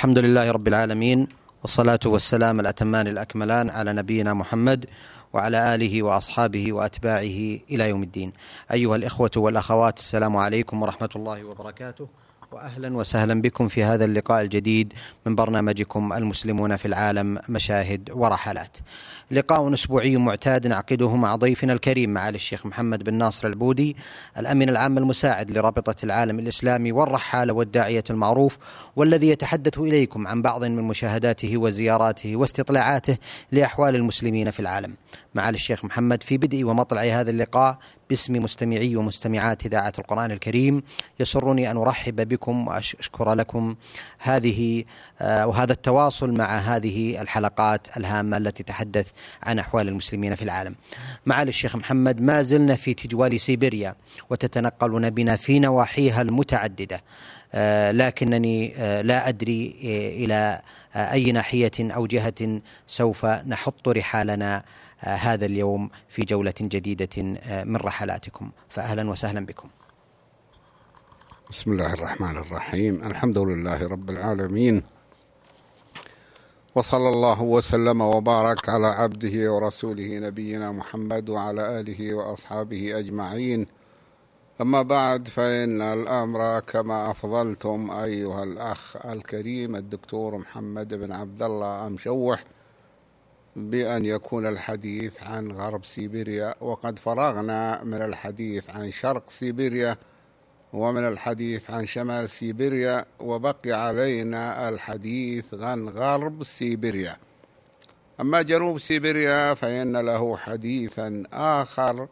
الحمد لله رب العالمين والصلاة والسلام الأتمان الأكملان على نبينا محمد وعلى آله وأصحابه وأتباعه إلى يوم الدين. أيها الإخوة والأخوات السلام عليكم ورحمة الله وبركاته. واهلا وسهلا بكم في هذا اللقاء الجديد من برنامجكم المسلمون في العالم مشاهد ورحلات. لقاء أسبوعي معتاد نعقده مع ضيفنا الكريم معالي الشيخ محمد بن ناصر البودي الأمين العام المساعد لرابطة العالم الإسلامي والرحاله والداعية المعروف والذي يتحدث إليكم عن بعض من مشاهداته وزياراته واستطلاعاته لأحوال المسلمين في العالم. معالي الشيخ محمد في بدء ومطلع هذا اللقاء باسم مستمعي ومستمعات إذاعة القرآن الكريم يسرني أن أرحب بكم وأشكر لكم هذه آه، وهذا التواصل مع هذه الحلقات الهامة التي تحدث عن أحوال المسلمين في العالم. معالي الشيخ محمد ما زلنا في تجوال سيبيريا وتتنقلون بنا في نواحيها المتعددة. آه، لكنني آه، لا أدري إلى أي ناحية أو جهة سوف نحط رحالنا هذا اليوم في جولة جديدة آه، من رحلاتكم. فأهلا وسهلا بكم. بسم الله الرحمن الرحيم. الحمد لله رب العالمين. وصلى الله وسلم وبارك على عبده ورسوله نبينا محمد وعلى آله وأصحابه أجمعين. أما بعد فإن الأمر كما أفضلتم أيها الأخ الكريم الدكتور محمد بن عبد الله أمشوح. بأن يكون الحديث عن غرب سيبيريا وقد فرغنا من الحديث عن شرق سيبيريا ومن الحديث عن شمال سيبيريا وبقي علينا الحديث عن غرب سيبيريا. أما جنوب سيبيريا فإن له حديثا آخر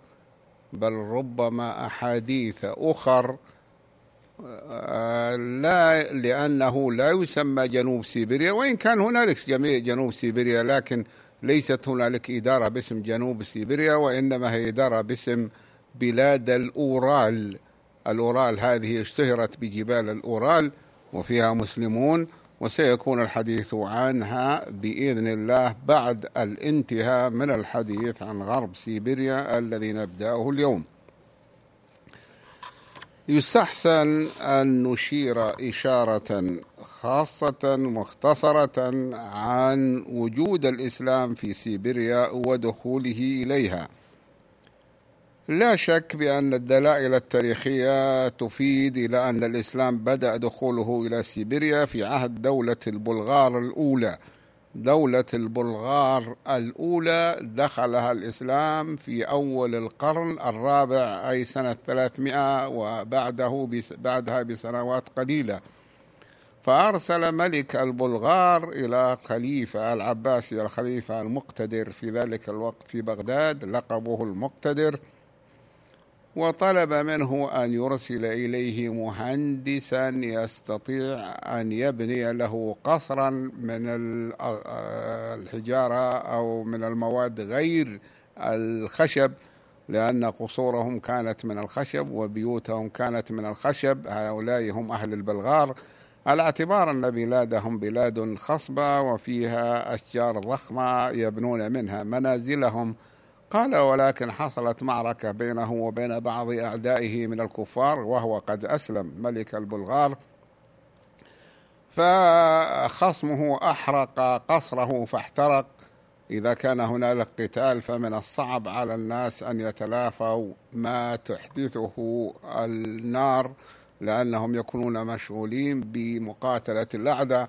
بل ربما أحاديث أخر لا لأنه لا يسمى جنوب سيبيريا وإن كان هنالك جميع جنوب سيبيريا لكن ليست هنالك إدارة باسم جنوب سيبيريا وإنما هي إدارة باسم بلاد الأورال. الأورال هذه اشتهرت بجبال الأورال وفيها مسلمون وسيكون الحديث عنها بإذن الله بعد الانتهاء من الحديث عن غرب سيبيريا الذي نبدأه اليوم. يستحسن أن نشير إشارة خاصة مختصرة عن وجود الإسلام في سيبيريا ودخوله إليها. لا شك بأن الدلائل التاريخية تفيد إلى أن الإسلام بدأ دخوله إلى سيبيريا في عهد دولة البلغار الأولى. دولة البلغار الأولى دخلها الإسلام في أول القرن الرابع أي سنة 300 وبعده بعدها بسنوات قليلة. فأرسل ملك البلغار إلى خليفة العباسي الخليفة المقتدر في ذلك الوقت في بغداد لقبه المقتدر. وطلب منه أن يرسل إليه مهندسا يستطيع أن يبني له قصرا من الحجارة أو من المواد غير الخشب لأن قصورهم كانت من الخشب وبيوتهم كانت من الخشب. هؤلاء هم أهل البلغار. على اعتبار أن بلادهم بلاد خصبة وفيها أشجار ضخمة يبنون منها منازلهم قال ولكن حصلت معركة بينه وبين بعض أعدائه من الكفار وهو قد أسلم ملك البلغار فخصمه أحرق قصره فاحترق. إذا كان هنالك قتال فمن الصعب على الناس أن يتلافوا ما تحدثه النار لأنهم يكونون مشغولين بمقاتلة الأعداء.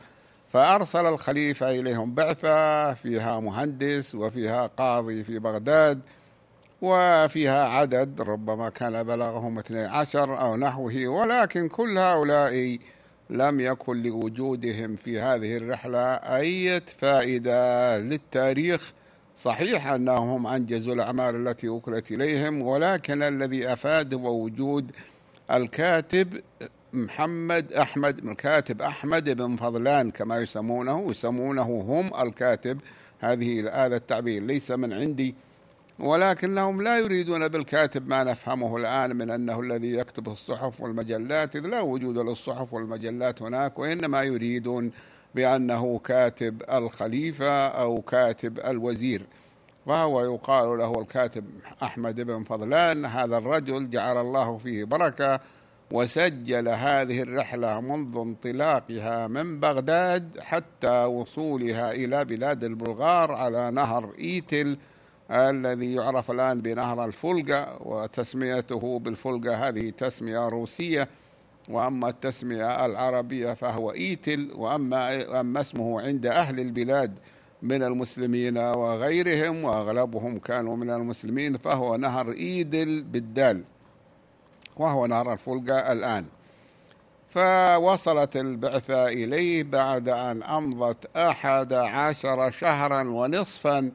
فأرسل الخليفة إليهم بعثة فيها مهندس وفيها قاضي في بغداد وفيها عدد ربما كان بلغهم 12 أو نحوه ولكن كل هؤلاء لم يكن لوجودهم في هذه الرحلة أي فائدة للتاريخ. صحيح أنهم أنجزوا الأعمال التي وكلت إليهم ولكن الذي أفاد هو وجود الكاتب محمد أحمد الكاتب أحمد بن فضلان كما يسمونه يسمونه هم الكاتب. هذه هذا التعبير ليس من عندي ولكنهم لا يريدون بالكاتب ما نفهمه الآن من أنه الذي يكتب الصحف والمجلات إذ لا وجود للصحف والمجلات هناك وإنما يريدون بأنه كاتب الخليفة أو كاتب الوزير. وهو يقال له الكاتب أحمد بن فضلان هذا الرجل جعل الله فيه بركة وسجل هذه الرحلة منذ انطلاقها من بغداد حتى وصولها إلى بلاد البلغار على نهر إيتل الذي يعرف الآن بنهر الفلقة وتسميته بالفلقة هذه تسمية روسية. وأما التسمية العربية فهو إيتل وأما أما اسمه عند أهل البلاد من المسلمين وغيرهم وأغلبهم كانوا من المسلمين فهو نهر إيدل بالدال. وهو نهر الفلقة الآن. فوصلت البعثة إليه بعد أن أمضت أحد عشر شهرا ونصفا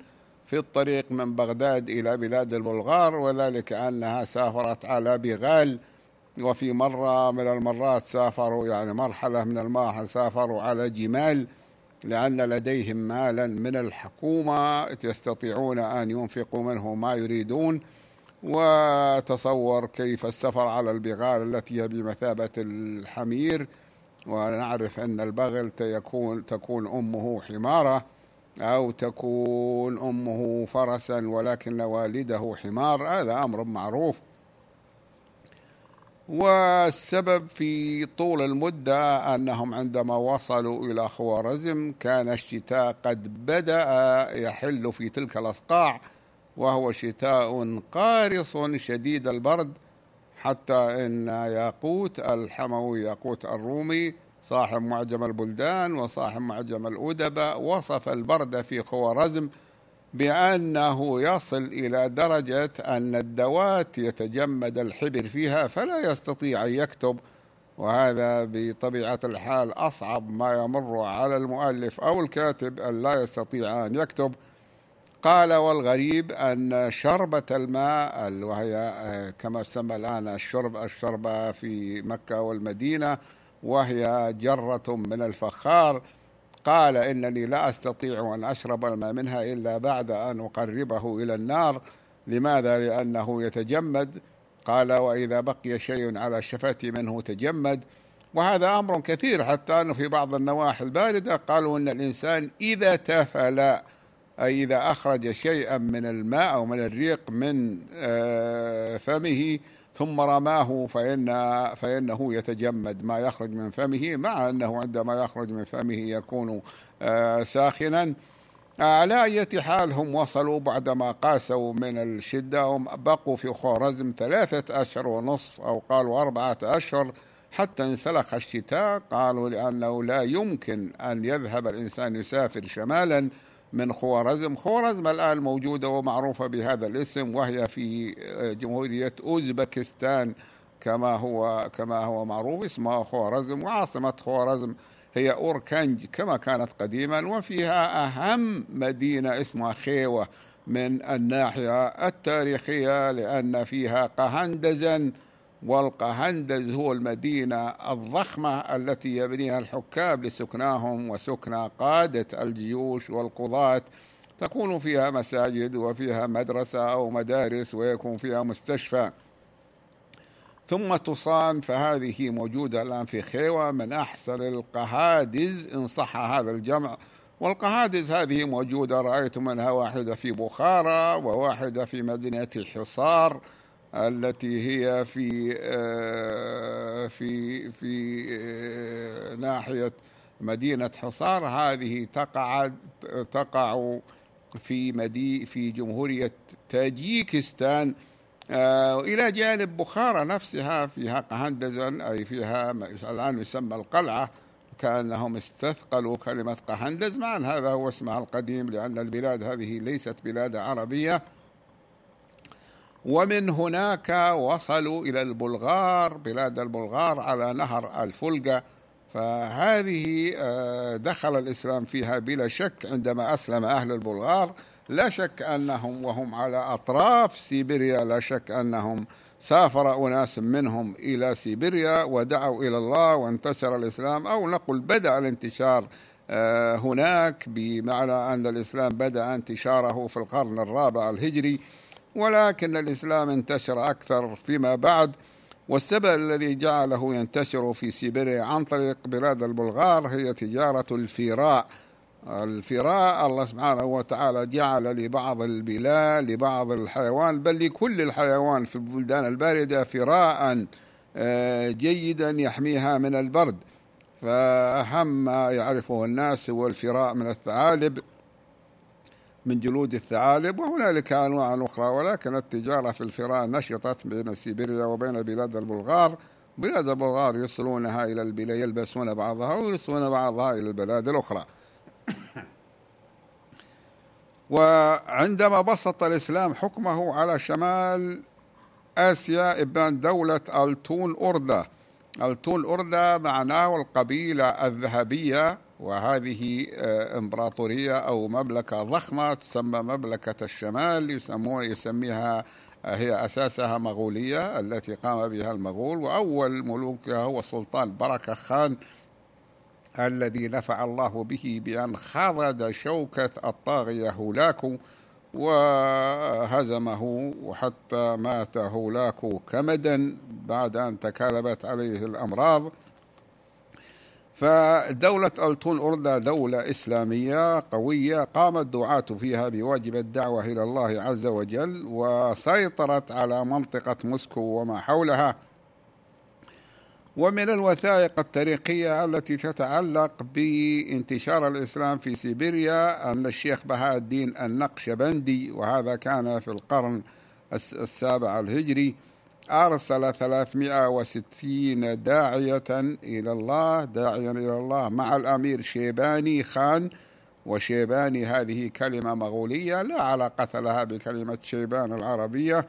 في الطريق من بغداد إلى بلاد البلغار وذلك أنها سافرت على بغال. وفي مرة من المرات سافروا يعني مرحلة من المراحل سافروا على جمال لأن لديهم مالا من الحكومة يستطيعون أن ينفقوا منه ما يريدون. وتصور كيف السفر على البغال التي هي بمثابة الحمير. ونعرف أن البغل تكون, تكون أمه حمارة أو تكون أمه فرسا ولكن والده حمار. هذا أمر معروف. والسبب في طول المدة أنهم عندما وصلوا إلى خوارزم كان الشتاء قد بدأ يحل في تلك الأصقاع. وهو شتاء قارص شديد البرد حتى إن ياقوت الحموي ياقوت الرومي صاحب معجم البلدان وصاحب معجم الأدباء وصف البرد في خوارزم بأنه يصل إلى درجة أن الدوات يتجمد الحبر فيها فلا يستطيع أن يكتب وهذا بطبيعة الحال أصعب ما يمر على المؤلف أو الكاتب أن لا يستطيع أن يكتب. قال والغريب أن شربة الماء وهي آه، كما تسمى الآن الشرب الشربة في مكة والمدينة وهي جرة من الفخار. قال إنني لا أستطيع أن أشرب الماء منها إلا بعد أن أقربه إلى النار. لماذا؟ لأنه يتجمد. قال وإذا بقي شيء على شفتي منه تجمد. وهذا أمر كثير حتى أنه في بعض النواحي الباردة قالوا أن الإنسان إذا تفل أي إذا أخرج شيئا من الماء أو من الريق من آه، فمه ثم رماه فإن فإنه يتجمد. ما يخرج من فمه مع أنه عندما يخرج من فمه يكون آه، ساخنا. على أي حال هم وصلوا بعدما قاسوا من الشدة. هم بقوا في خوارزم ثلاثة أشهر ونصف أو قالوا أربعة أشهر حتى انسلخ الشتاء. قالوا لأنه لا يمكن أن يذهب الإنسان يسافر شمالا. من خوارزم. خوارزم الآن موجودة ومعروفة بهذا الاسم وهي في آه، جمهورية أوزبكستان كما هو كما هو معروف اسمها خوارزم وعاصمة خوارزم هي أوركنج كما كانت قديما وفيها أهم مدينة اسمها خيوة من الناحية التاريخية لأن فيها قهندزا والقهندز هو المدينة الضخمة التي يبنيها الحكام لسكناهم وسكنى قادة الجيوش والقضاة. تكون فيها مساجد وفيها مدرسة أو مدارس ويكون فيها مستشفى. ثم تصان فهذه موجودة الآن في خيوة. من أحسن القهادز إن صح هذا الجمع. والقهادز هذه موجودة رأيت منها واحدة في بخارى وواحدة في مدينة حصار التي هي في آه، في في آه، ناحية مدينة حصار. هذه تقع تقع في مدي في جمهورية تاجيكستان آه، إلى جانب بخارى نفسها فيها قهندزن أي فيها الآن يسمى القلعة. كأنهم استثقلوا كلمة قهندز مع هذا هو اسمها القديم لأن البلاد هذه ليست بلاد عربية. ومن هناك وصلوا إلى البلغار بلاد البلغار على نهر الفلقة. فهذه آه، دخل الإسلام فيها بلا شك عندما أسلم أهل البلغار. لا شك أنهم وهم على أطراف سيبيريا. لا شك أنهم سافر أناس منهم إلى سيبيريا ودعوا إلى الله وانتشر الإسلام أو نقول بدأ الانتشار آه، هناك بمعنى أن الإسلام بدأ انتشاره في القرن الرابع الهجري. ولكن الإسلام انتشر أكثر فيما بعد والسبب الذي جعله ينتشر في سيبيريا عن طريق بلاد البلغار هي تجارة الفراء الفراء الله سبحانه وتعالى جعل لبعض البلاد لبعض الحيوان بل لكل الحيوان في البلدان الباردة فراء آه، جيدا يحميها من البرد. فأهم ما يعرفه الناس هو الفراء من الثعالب. من جلود الثعالب وهنالك أنواع أخرى ولكن التجارة في الفراء نشطت بين سيبيريا وبين بلاد البلغار. بلاد البلغار يصلونها إلى البلاد يلبسون بعضها ويرسلون بعضها إلى البلاد الأخرى. وعندما بسط الإسلام حكمه على شمال آسيا إبان دولة ألتون أردة ألتون أردة معناه القبيلة الذهبية. وهذه آه، إمبراطورية أو مملكة ضخمة تسمى مملكة الشمال يسمون يسميها آه، هي أساسها مغولية التي قام بها المغول وأول ملوكها هو السلطان بركة خان الذي نفع الله به بأن خضد شوكة الطاغية هولاكو وهزمه وحتى مات هولاكو كمدا بعد أن تكالبت عليه الأمراض. فدولة ألتون أردى دولة إسلامية قوية قام الدعاة فيها بواجب الدعوة إلى الله عز وجل وسيطرت على منطقة موسكو وما حولها. ومن الوثائق التاريخية التي تتعلق بانتشار الإسلام في سيبيريا أن الشيخ بهاء الدين النقشبندي وهذا كان في القرن السابع الهجري أرسل 360 داعية إلى الله داعيا إلى الله مع الأمير شيباني خان. وشيباني هذه كلمة مغولية لا علاقة لها بكلمة شيبان العربية.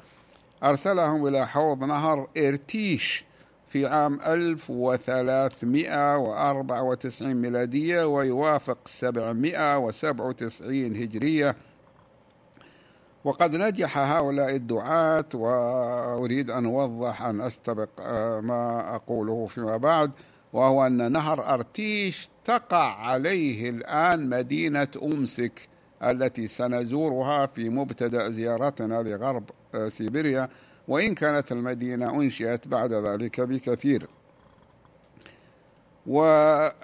أرسلهم إلى حوض نهر إرتيش في عام 1394 ميلادية ويوافق 797 هجرية. وقد نجح هؤلاء الدعاة وأريد أن أوضح أن أستبق آه، ما أقوله فيما بعد وهو أن نهر أرتيش تقع عليه الآن مدينة أمسك التي سنزورها في مبتدأ زيارتنا لغرب آه، سيبيريا. وإن كانت المدينة أنشئت بعد ذلك بكثير. ونجح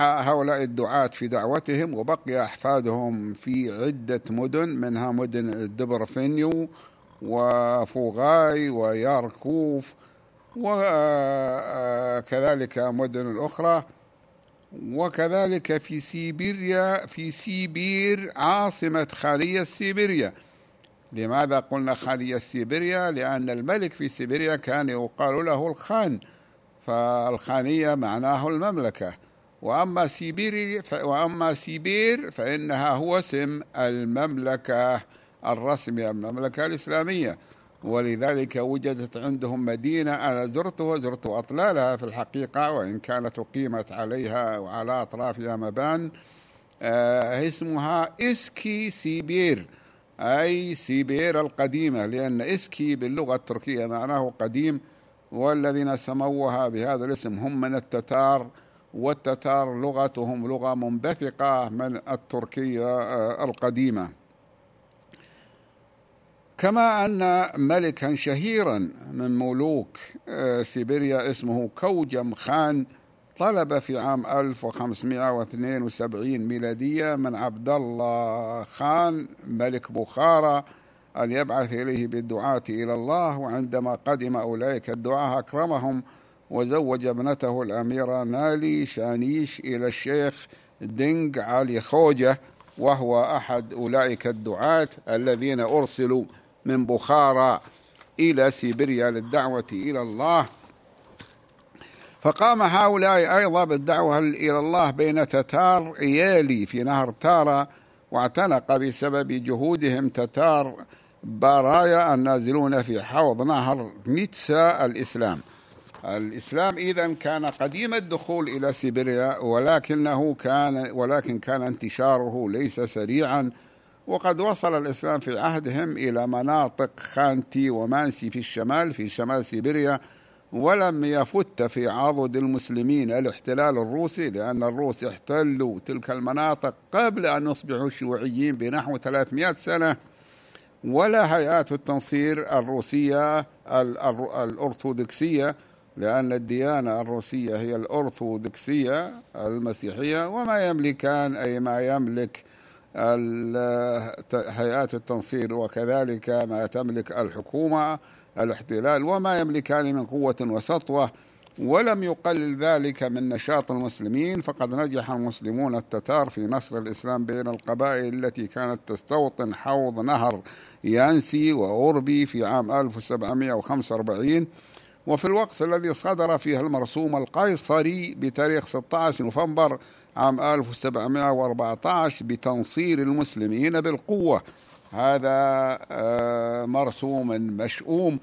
هؤلاء الدعاة في دعوتهم وبقي أحفادهم في عدة مدن منها مدن دبرفينيو وفوغاي وياركوف وكذلك مدن أخرى وكذلك في سيبيريا في سيبير عاصمة خالية سيبيريا. لماذا قلنا خالية سيبيريا؟ لأن الملك في سيبيريا كان يقال له الخان. فالخانية معناه المملكة. وأما سيبيري وأما سيبير فإنها هو اسم المملكة الرسمي المملكة الإسلامية. ولذلك وجدت عندهم مدينة أنا زرتها زرت أطلالها في الحقيقة وإن كانت أقيمت عليها وعلى أطرافها مبان آه اسمها إسكي سيبير أي سيبير القديمة لأن eski باللغة التركية معناه قديم. والذين سموها بهذا الاسم هم من التتار والتتار لغتهم لغة منبثقة من التركية آه، القديمة. كما أن ملكا شهيرا من ملوك آه، سيبيريا اسمه كوجم خان طلب في عام 1572 ميلادية من عبد الله خان ملك بخارى أن يبعث إليه بالدعاة إلى الله وعندما قدم أولئك الدعاة أكرمهم وزوج ابنته الأميرة نالي شانيش إلى الشيخ دينغ علي خوجة وهو أحد أولئك الدعاة الذين أرسلوا من بخارى إلى سيبيريا للدعوة إلى الله. فقام هؤلاء أيضا بالدعوة إلى الله بين تتار إيالي في نهر تارا واعتنق بسبب جهودهم تتار بارايا النازلون في حوض نهر ميتسا الإسلام. الإسلام إذا كان قديم الدخول إلى سيبيريا ولكنه كان ولكن كان انتشاره ليس سريعا وقد وصل الإسلام في عهدهم إلى مناطق خانتي ومانسي في الشمال في شمال سيبيريا ولم يفت في عضد المسلمين الاحتلال الروسي لأن الروس احتلوا تلك المناطق قبل أن يصبحوا شيوعيين بنحو 300 سنة. ولا هيئات التنصير الروسية الأرثوذكسية لأن الديانة الروسية هي الأرثوذكسية المسيحية وما يملكان أي ما يملك هيئات التنصير وكذلك ما تملك الحكومة الاحتلال وما يملكان من قوة وسطوة. ولم يقلل ذلك من نشاط المسلمين فقد نجح المسلمون التتار في نشر الإسلام بين القبائل التي كانت تستوطن حوض نهر يانسي وأوربي في عام 1745 وفي الوقت الذي صدر فيه المرسوم القيصري بتاريخ 16 نوفمبر عام 1714 بتنصير المسلمين بالقوة. هذا آه، مرسوم مشؤوم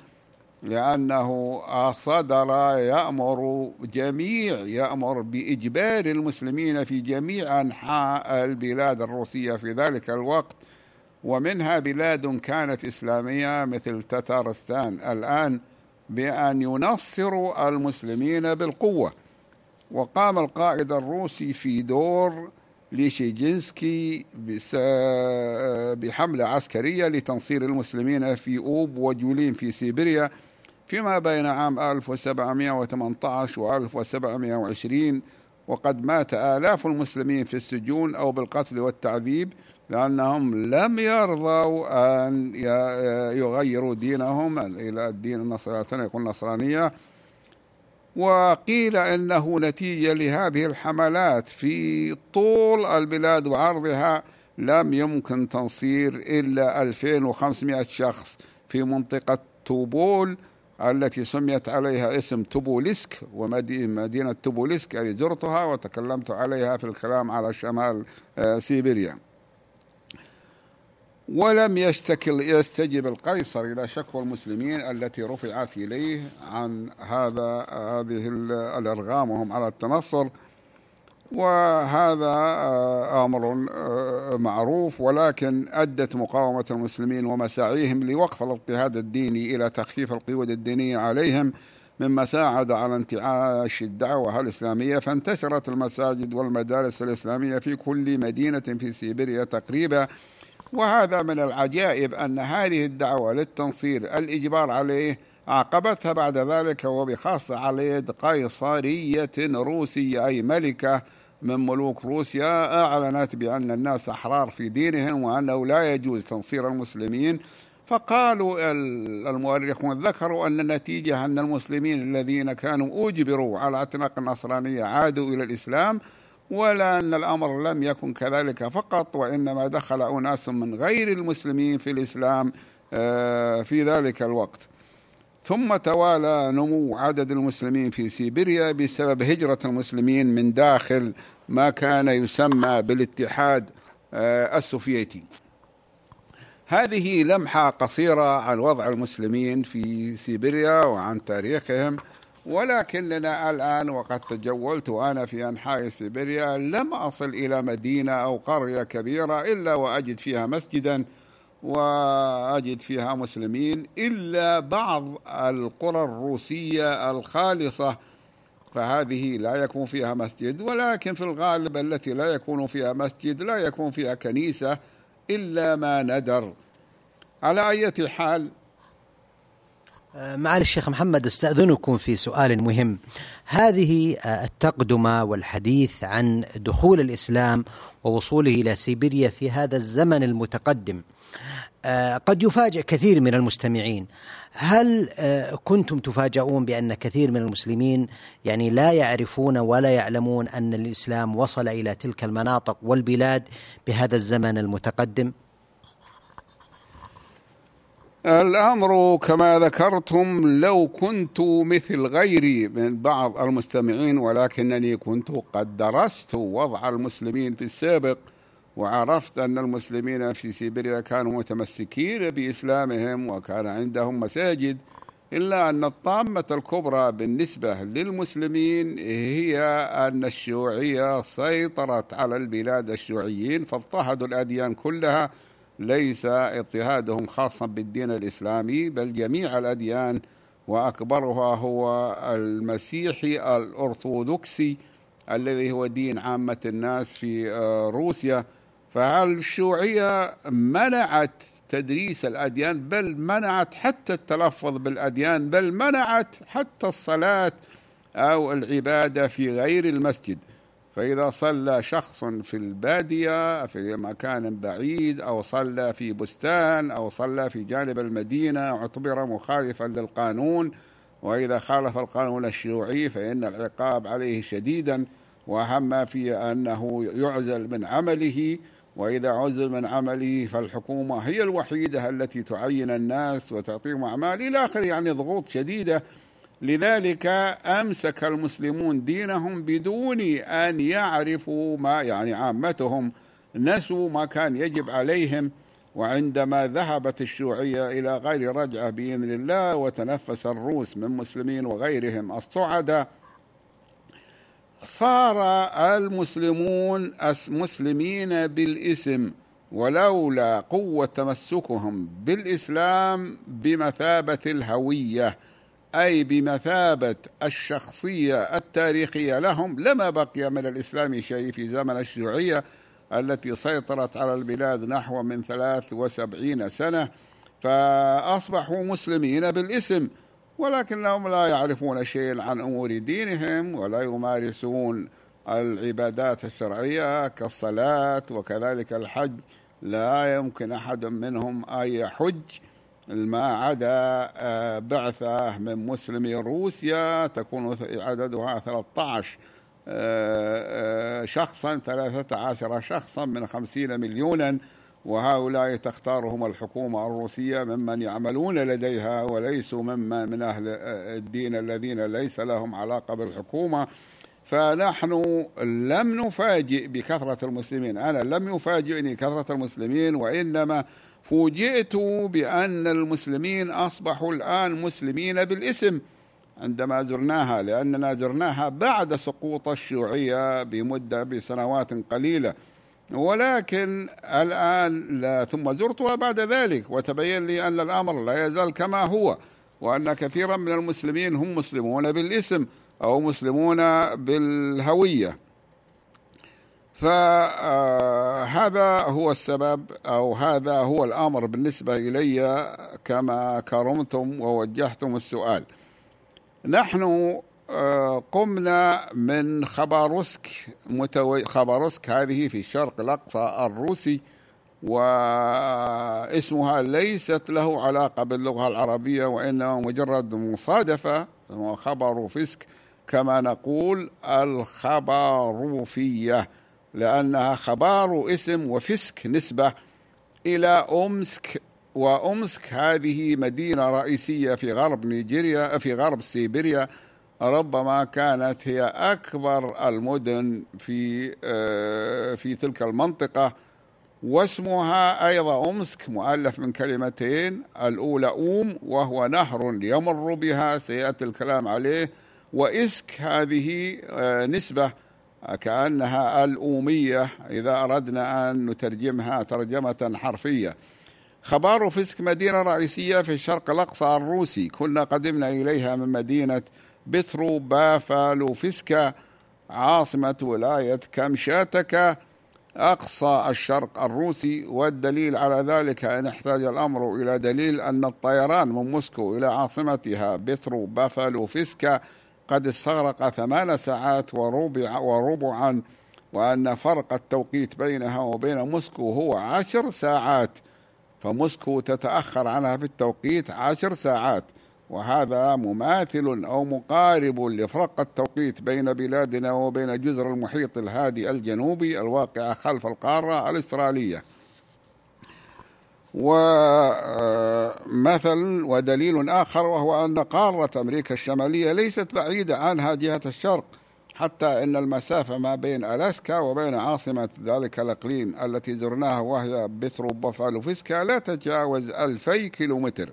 لأنه صدر يأمر جميع يأمر بإجبار المسلمين في جميع أنحاء البلاد الروسية في ذلك الوقت. ومنها بلاد كانت إسلامية مثل تتارستان الآن بأن ينصروا المسلمين بالقوة. وقام القائد الروسي في دور ليشيجينسكي بحملة عسكرية لتنصير المسلمين في أوب وجولين في سيبيريا فيما بين عام 1718 و 1720 وقد مات آلاف المسلمين في السجون أو بالقتل والتعذيب لأنهم لم يرضوا أن يغيروا دينهم إلى الدين النصراني. يقول النصرانية وقيل إنه نتيجة لهذه الحملات في طول البلاد وعرضها لم يمكن تنصير إلا 2500 شخص في منطقة توبول التي سميت عليها اسم توبولسك ومدينة توبولسك التي زرتها وتكلمت عليها في الكلام على شمال آه، سيبيريا. ولم يشتكل يستجب القيصر إلى شكوى المسلمين التي رفعت إليه عن هذا هذه الإرغام وهم على التنصر. وهذا آه، أمر آه، معروف ولكن أدت مقاومة المسلمين ومساعيهم لوقف الاضطهاد الديني إلى تخفيف القيود الدينية عليهم مما ساعد على انتعاش الدعوة الإسلامية فانتشرت المساجد والمدارس الإسلامية في كل مدينة في سيبيريا تقريبا وهذا من العجائب أن هذه الدعوة للتنصير الإجبار عليه عاقبتها بعد ذلك وبخاصة على يد قيصرية روسية أي ملكة من ملوك روسيا. أعلنت بأن الناس أحرار في دينهم وأنه لا يجوز تنصير المسلمين. فقالوا المؤرخون ذكروا أن النتيجة أن المسلمين الذين كانوا أجبروا على اعتناق النصرانية عادوا إلى الإسلام. ولا أن الأمر لم يكن كذلك فقط وإنما دخل أناس من غير المسلمين في الإسلام آه، في ذلك الوقت. ثم توالى نمو عدد المسلمين في سيبيريا بسبب هجرة المسلمين من داخل ما كان يسمى بالاتحاد آه، السوفيتي. هذه لمحة قصيرة عن وضع المسلمين في سيبيريا وعن تاريخهم. ولكننا الآن وقد تجولت أنا في أنحاء سيبيريا لم أصل إلى مدينة أو قرية كبيرة إلا وأجد فيها مسجدا وأجد فيها مسلمين إلا بعض القرى الروسية الخالصة. فهذه لا يكون فيها مسجد ولكن في الغالب التي لا يكون فيها مسجد لا يكون فيها كنيسة إلا ما ندر. على أي حال معالي الشيخ محمد أستأذنكم في سؤال مهم. هذه آه، التقدمة والحديث عن دخول الإسلام ووصوله إلى سيبيريا في هذا الزمن المتقدم. آه، قد يفاجئ كثير من المستمعين. هل كنتم تفاجؤون بأن كثير من المسلمين يعني لا يعرفون ولا يعلمون أن الإسلام وصل إلى تلك المناطق والبلاد بهذا الزمن المتقدم؟ الأمر كما ذكرتم لو كنت مثل غيري من بعض المستمعين ولكنني كنت قد درست وضع المسلمين في السابق وعرفت أن المسلمين في سيبيريا كانوا متمسكين بإسلامهم وكان عندهم مساجد إلا أن الطامة الكبرى بالنسبة للمسلمين هي أن الشيوعية سيطرت على البلاد الشيوعيين فاضطهدوا الأديان كلها ليس اضطهادهم خاصا بالدين الإسلامي بل جميع الأديان وأكبرها هو المسيحي الأرثوذكسي الذي هو دين عامة الناس في آه، روسيا. فالشيوعية منعت تدريس الأديان؟ بل منعت حتى التلفظ بالأديان بل منعت حتى الصلاة أو العبادة في غير المسجد. فإذا صلى شخص في البادية في مكان بعيد أو صلى في بستان أو صلى في جانب المدينة اعتبر مخالفا للقانون. وإذا خالف القانون الشيوعي فإن العقاب عليه شديدا. وأهم ما فيه أنه يعزل من عمله. وإذا عزل من عمله فالحكومة هي الوحيدة التي تعين الناس وتعطيهم أعمال. إلى آخره يعني ضغوط شديدة. لذلك أمسك المسلمون دينهم بدون أن يعرفوا ما يعني عامتهم نسوا ما كان يجب عليهم وعندما ذهبت الشيوعية إلى غير رجعة بإذن الله وتنفس الروس من مسلمين وغيرهم الصعدة صار المسلمون مسلمين بالإسم ولولا قوة تمسكهم بالإسلام بمثابة الهوية. أي بمثابة الشخصية التاريخية لهم لما بقي من الإسلام شيء في زمن الشيوعية التي سيطرت على البلاد نحو من ثلاث وسبعين سنة فأصبحوا مسلمين بالإسم ولكنهم لا يعرفون شيئا عن أمور دينهم ولا يمارسون العبادات الشرعية كالصلاة وكذلك الحج. لا يمكن أحد منهم أن يحج. ما عدا آه، بعثة من مسلمي روسيا تكون عددها 13 آه، آه، شخصا 13 شخصا من 50 مليونا وهؤلاء تختارهم الحكومة الروسية ممن يعملون لديها وليسوا ممن من أهل الدين الذين ليس لهم علاقة بالحكومة. فنحن لم نفاجئ بكثرة المسلمين. أنا لم يفاجئني كثرة المسلمين وإنما فوجئت بأن المسلمين أصبحوا الآن مسلمين بالاسم عندما زرناها لأننا زرناها بعد سقوط الشيوعية بمدة بسنوات قليلة. ولكن الآن لا ثم زرتها بعد ذلك وتبين لي أن الأمر لا يزال كما هو وأن كثيرا من المسلمين هم مسلمون بالاسم أو مسلمون بالهوية. فهذا هو السبب أو هذا هو الأمر بالنسبة إلي كما كرمتم ووجهتم السؤال. نحن آه، قمنا من خباروسك متو... خباروسك هذه في الشرق الأقصى الروسي واسمها ليست له علاقة باللغة العربية وإنما مجرد مصادفة خبر فسك كما نقول الخباروفية لأنها خبار اسم وفسك نسبة إلى أمسك وأمسك هذه مدينة رئيسية في غرب نيجيريا في غرب سيبيريا ربما كانت هي أكبر المدن في آه، في تلك المنطقة. واسمها أيضا أمسك مؤلف من كلمتين الأولى أوم وهو نهر يمر بها سيأتي الكلام عليه. وإسك هذه آه، نسبة كأنها الأومية إذا أردنا أن نترجمها ترجمة حرفية. خبار فسك مدينة رئيسية في الشرق الأقصى الروسي. كنا قدمنا إليها من مدينة بترو بافالوفسكا عاصمة ولاية كامشاتكا أقصى الشرق الروسي. والدليل على ذلك أن احتاج الأمر إلى دليل أن الطيران من موسكو إلى عاصمتها بترو بافالوفسكا قد استغرق ثمان ساعات وربع وربعا وأن فرق التوقيت بينها وبين موسكو هو عشر ساعات فموسكو تتأخر عنها في التوقيت عشر ساعات وهذا مماثل أو مقارب لفرق التوقيت بين بلادنا وبين جزر المحيط الهادي الجنوبي الواقع خلف القارة الأسترالية ومثل ودليل آخر وهو أن قارة أمريكا الشمالية ليست بعيدة عنها جهة الشرق حتى أن المسافة ما بين ألاسكا وبين عاصمة ذلك الإقليم التي زرناها وهي بترو بوفالوفسكا لا تتجاوز ألفي كيلومتر.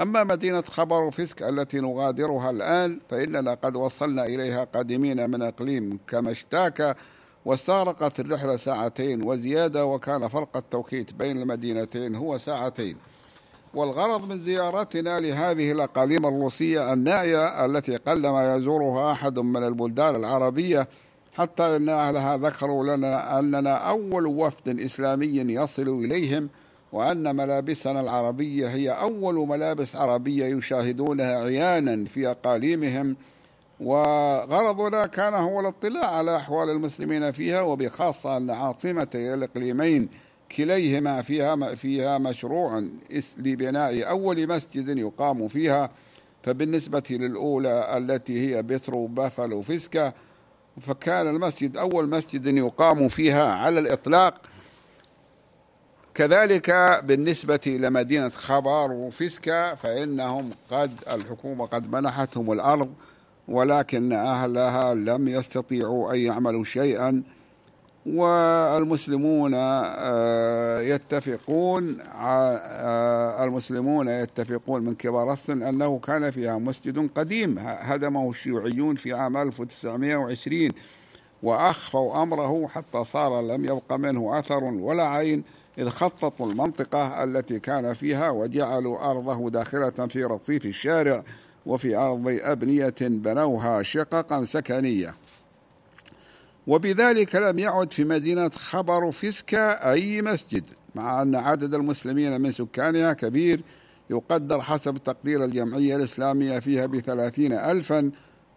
أما مدينة خبروفسك التي نغادرها الآن فإننا قد وصلنا إليها قادمين من إقليم كمشتاكا واستغرقت الرحلة ساعتين وزيادة وكان فرق التوقيت بين المدينتين هو ساعتين. والغرض من زيارتنا لهذه الأقاليم الروسية النائية التي قلما يزورها أحد من البلدان العربية حتى أن أهلها ذكروا لنا أننا أول وفد إسلامي يصل إليهم وأن ملابسنا العربية هي أول ملابس عربية يشاهدونها عيانا في أقاليمهم وغرضنا كان هو الاطلاع على أحوال المسلمين فيها وبخاصة أن عاصمتي الإقليمين كليهما فيها فيها مشروع لبناء أول مسجد يقام فيها. فبالنسبة للأولى التي هي بترو بافلو فيسكا فكان المسجد أول مسجد يقام فيها على الإطلاق. كذلك بالنسبة لمدينة خبر وفيسكا فإنهم قد الحكومة قد منحتهم الأرض ولكن أهلها لم يستطيعوا أن يعملوا شيئا والمسلمون آه، يتفقون آه، المسلمون يتفقون من كبار السن أنه كان فيها مسجد قديم هدمه الشيوعيون في عام 1920 وأخفوا أمره حتى صار لم يبق منه أثر ولا عين إذ خططوا المنطقة التي كان فيها وجعلوا أرضه داخلة في رصيف الشارع. وفي أرض أبنية بنوها شققا سكنية. وبذلك لم يعد في مدينة خبر فيسكا أي مسجد مع أن عدد المسلمين من سكانها كبير يقدر حسب تقدير الجمعية الإسلامية فيها بثلاثين ألفا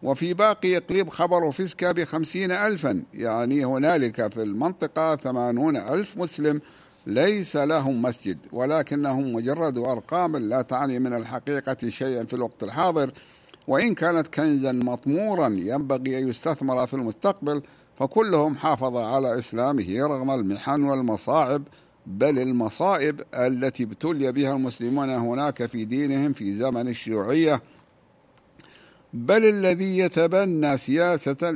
وفي باقي إقليم خبر فيسكا بخمسين ألفا. يعني هنالك في المنطقة ثمانون ألف مسلم ليس لهم مسجد ولكنهم مجرد أرقام لا تعني من الحقيقة شيئا في الوقت الحاضر. وإن كانت كنزا مطمورا ينبغي أن يستثمر في المستقبل فكلهم حافظ على إسلامه رغم المحن والمصاعب بل المصائب التي ابتلي بها المسلمون هناك في دينهم في زمن الشيوعية. بل الذي يتبنى سياسة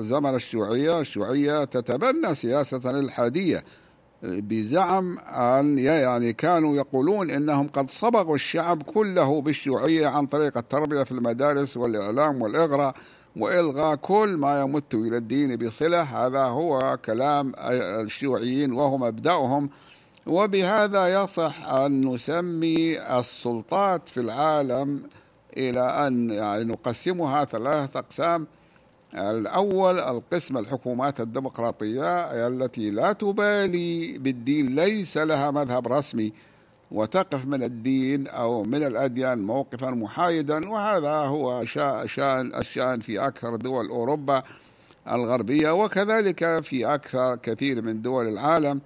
زمن الشيوعية الشيوعية تتبنى سياسة الحادية. بزعم أن يعني كانوا يقولون أنهم قد صبغوا الشعب كله بالشيوعية عن طريق التربية في المدارس والإعلام والإغراء وإلغاء كل ما يمت إلى الدين بصلة. هذا هو كلام الشيوعيين وهو مبدأهم وبهذا يصح أن نسمي السلطات في العالم إلى أن يعني نقسمها ثلاثة أقسام. الأول القسم الحكومات الديمقراطية التي لا تبالي بالدين ليس لها مذهب رسمي وتقف من الدين أو من الأديان موقفا محايدا. وهذا هو شأن الشأن في أكثر دول أوروبا الغربية وكذلك في أكثر كثير من دول العالم.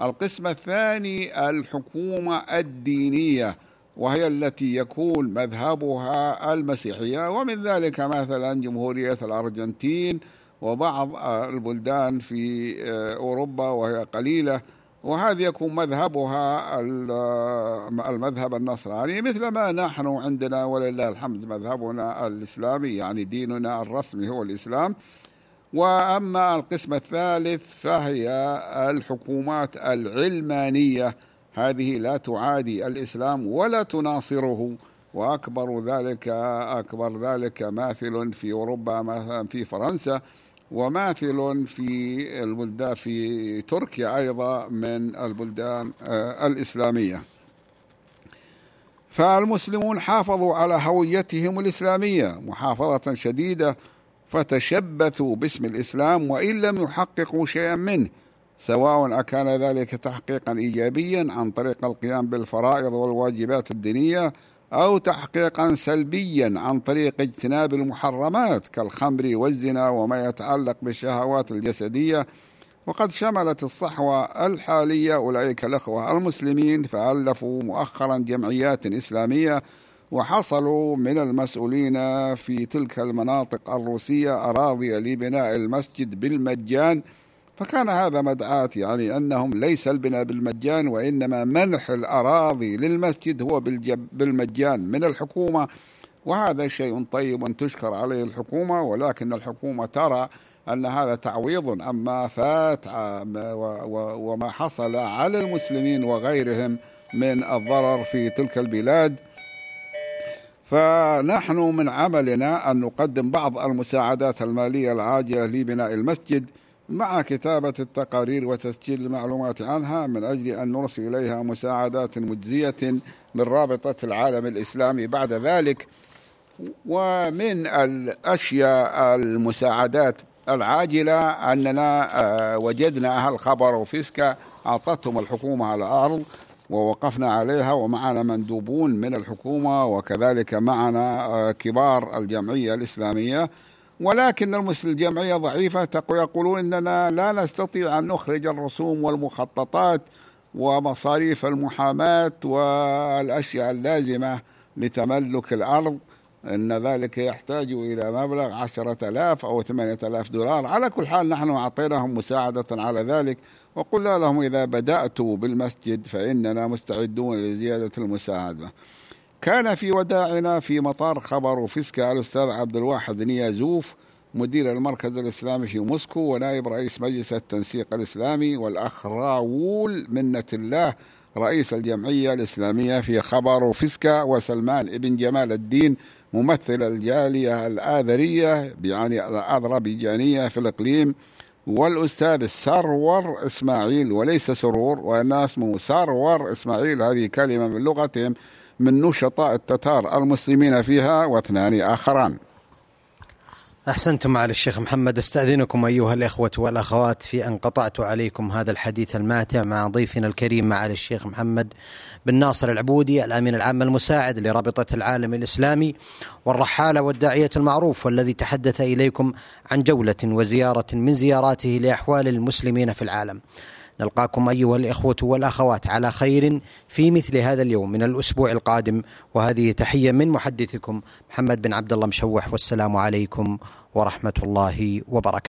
القسم الثاني الحكومة الدينية. وهي التي يكون مذهبها المسيحية. ومن ذلك مثلا جمهورية الأرجنتين وبعض البلدان في أوروبا وهي قليلة وهذا يكون مذهبها المذهب النصراني. مثل ما نحن عندنا ولله الحمد مذهبنا الإسلامي يعني ديننا الرسمي هو الإسلام. وأما القسم الثالث فهي الحكومات العلمانية. هذه لا تعادي الإسلام ولا تناصره. وأكبر ذلك أكبر ذلك ماثل في أوروبا مثلا في فرنسا وماثل في البلدان في تركيا أيضا من البلدان آه، الإسلامية. فالمسلمون حافظوا على هويتهم الإسلامية محافظة شديدة فتشبثوا باسم الإسلام وإن لم يحققوا شيئا منه. سواء أكان ذلك تحقيقا إيجابيا عن طريق القيام بالفرائض والواجبات الدينية أو تحقيقا سلبيا عن طريق اجتناب المحرمات كالخمر والزنا وما يتعلق بالشهوات الجسدية. وقد شملت الصحوة الحالية أولئك الأخوة المسلمين فألفوا مؤخرا جمعيات إسلامية وحصلوا من المسؤولين في تلك المناطق الروسية أراضي لبناء المسجد بالمجان. فكان هذا مدعاة يعني أنهم ليس البناء بالمجان وإنما منح الأراضي للمسجد هو بالمجان من الحكومة. وهذا شيء طيب تشكر عليه الحكومة ولكن الحكومة ترى أن هذا تعويض عما فات وما حصل على المسلمين وغيرهم من الضرر في تلك البلاد. فنحن من عملنا أن نقدم بعض المساعدات المالية العاجلة لبناء المسجد. مع كتابة التقارير وتسجيل المعلومات عنها من أجل أن نرسل إليها مساعدات مجزية من رابطة العالم الإسلامي بعد ذلك ومن الأشياء المساعدات العاجلة أننا آه، وجدنا أهل خبر وفيسكا أعطتهم الحكومة على الأرض ووقفنا عليها ومعنا مندوبون من الحكومة وكذلك معنا آه، كبار الجمعية الإسلامية ولكن الجمعية ضعيفة يقولون إننا لا نستطيع أن نخرج الرسوم والمخططات ومصاريف المحاماة والأشياء اللازمة لتملك الأرض. أن ذلك يحتاج إلى مبلغ عشرة آلاف أو ثمانية آلاف دولار. على كل حال نحن أعطيناهم مساعدة على ذلك وقلنا لهم إذا بدأتوا بالمسجد فإننا مستعدون لزيادة المساعدة. كان في وداعنا في مطار خبر فيسكا الأستاذ عبد الواحد نيازوف مدير المركز الإسلامي في موسكو ونائب رئيس مجلس التنسيق الإسلامي والأخ راول منة الله رئيس الجمعية الإسلامية في خبر فيسكا وسلمان ابن جمال الدين ممثل الجالية الآذرية يعني الأذربيجانية في الإقليم والأستاذ سرور إسماعيل وليس سرور وإنما اسمه سرور إسماعيل هذه كلمة من لغتهم. من نشطاء التتار المسلمين فيها واثنان آخران. أحسنتم على الشيخ محمد أستأذنكم أيها الإخوة والأخوات في أن قطعت عليكم هذا الحديث الماتع مع ضيفنا الكريم معالي الشيخ محمد بن ناصر العبودي الأمين العام المساعد لرابطة العالم الإسلامي والرحالة والداعية المعروف والذي تحدث إليكم عن جولة وزيارة من زياراته لأحوال المسلمين في العالم. نلقاكم أيها الإخوة والأخوات على خير في مثل هذا اليوم من الأسبوع القادم وهذه تحية من محدثكم محمد بن عبد الله مشوح والسلام عليكم ورحمة الله وبركاته.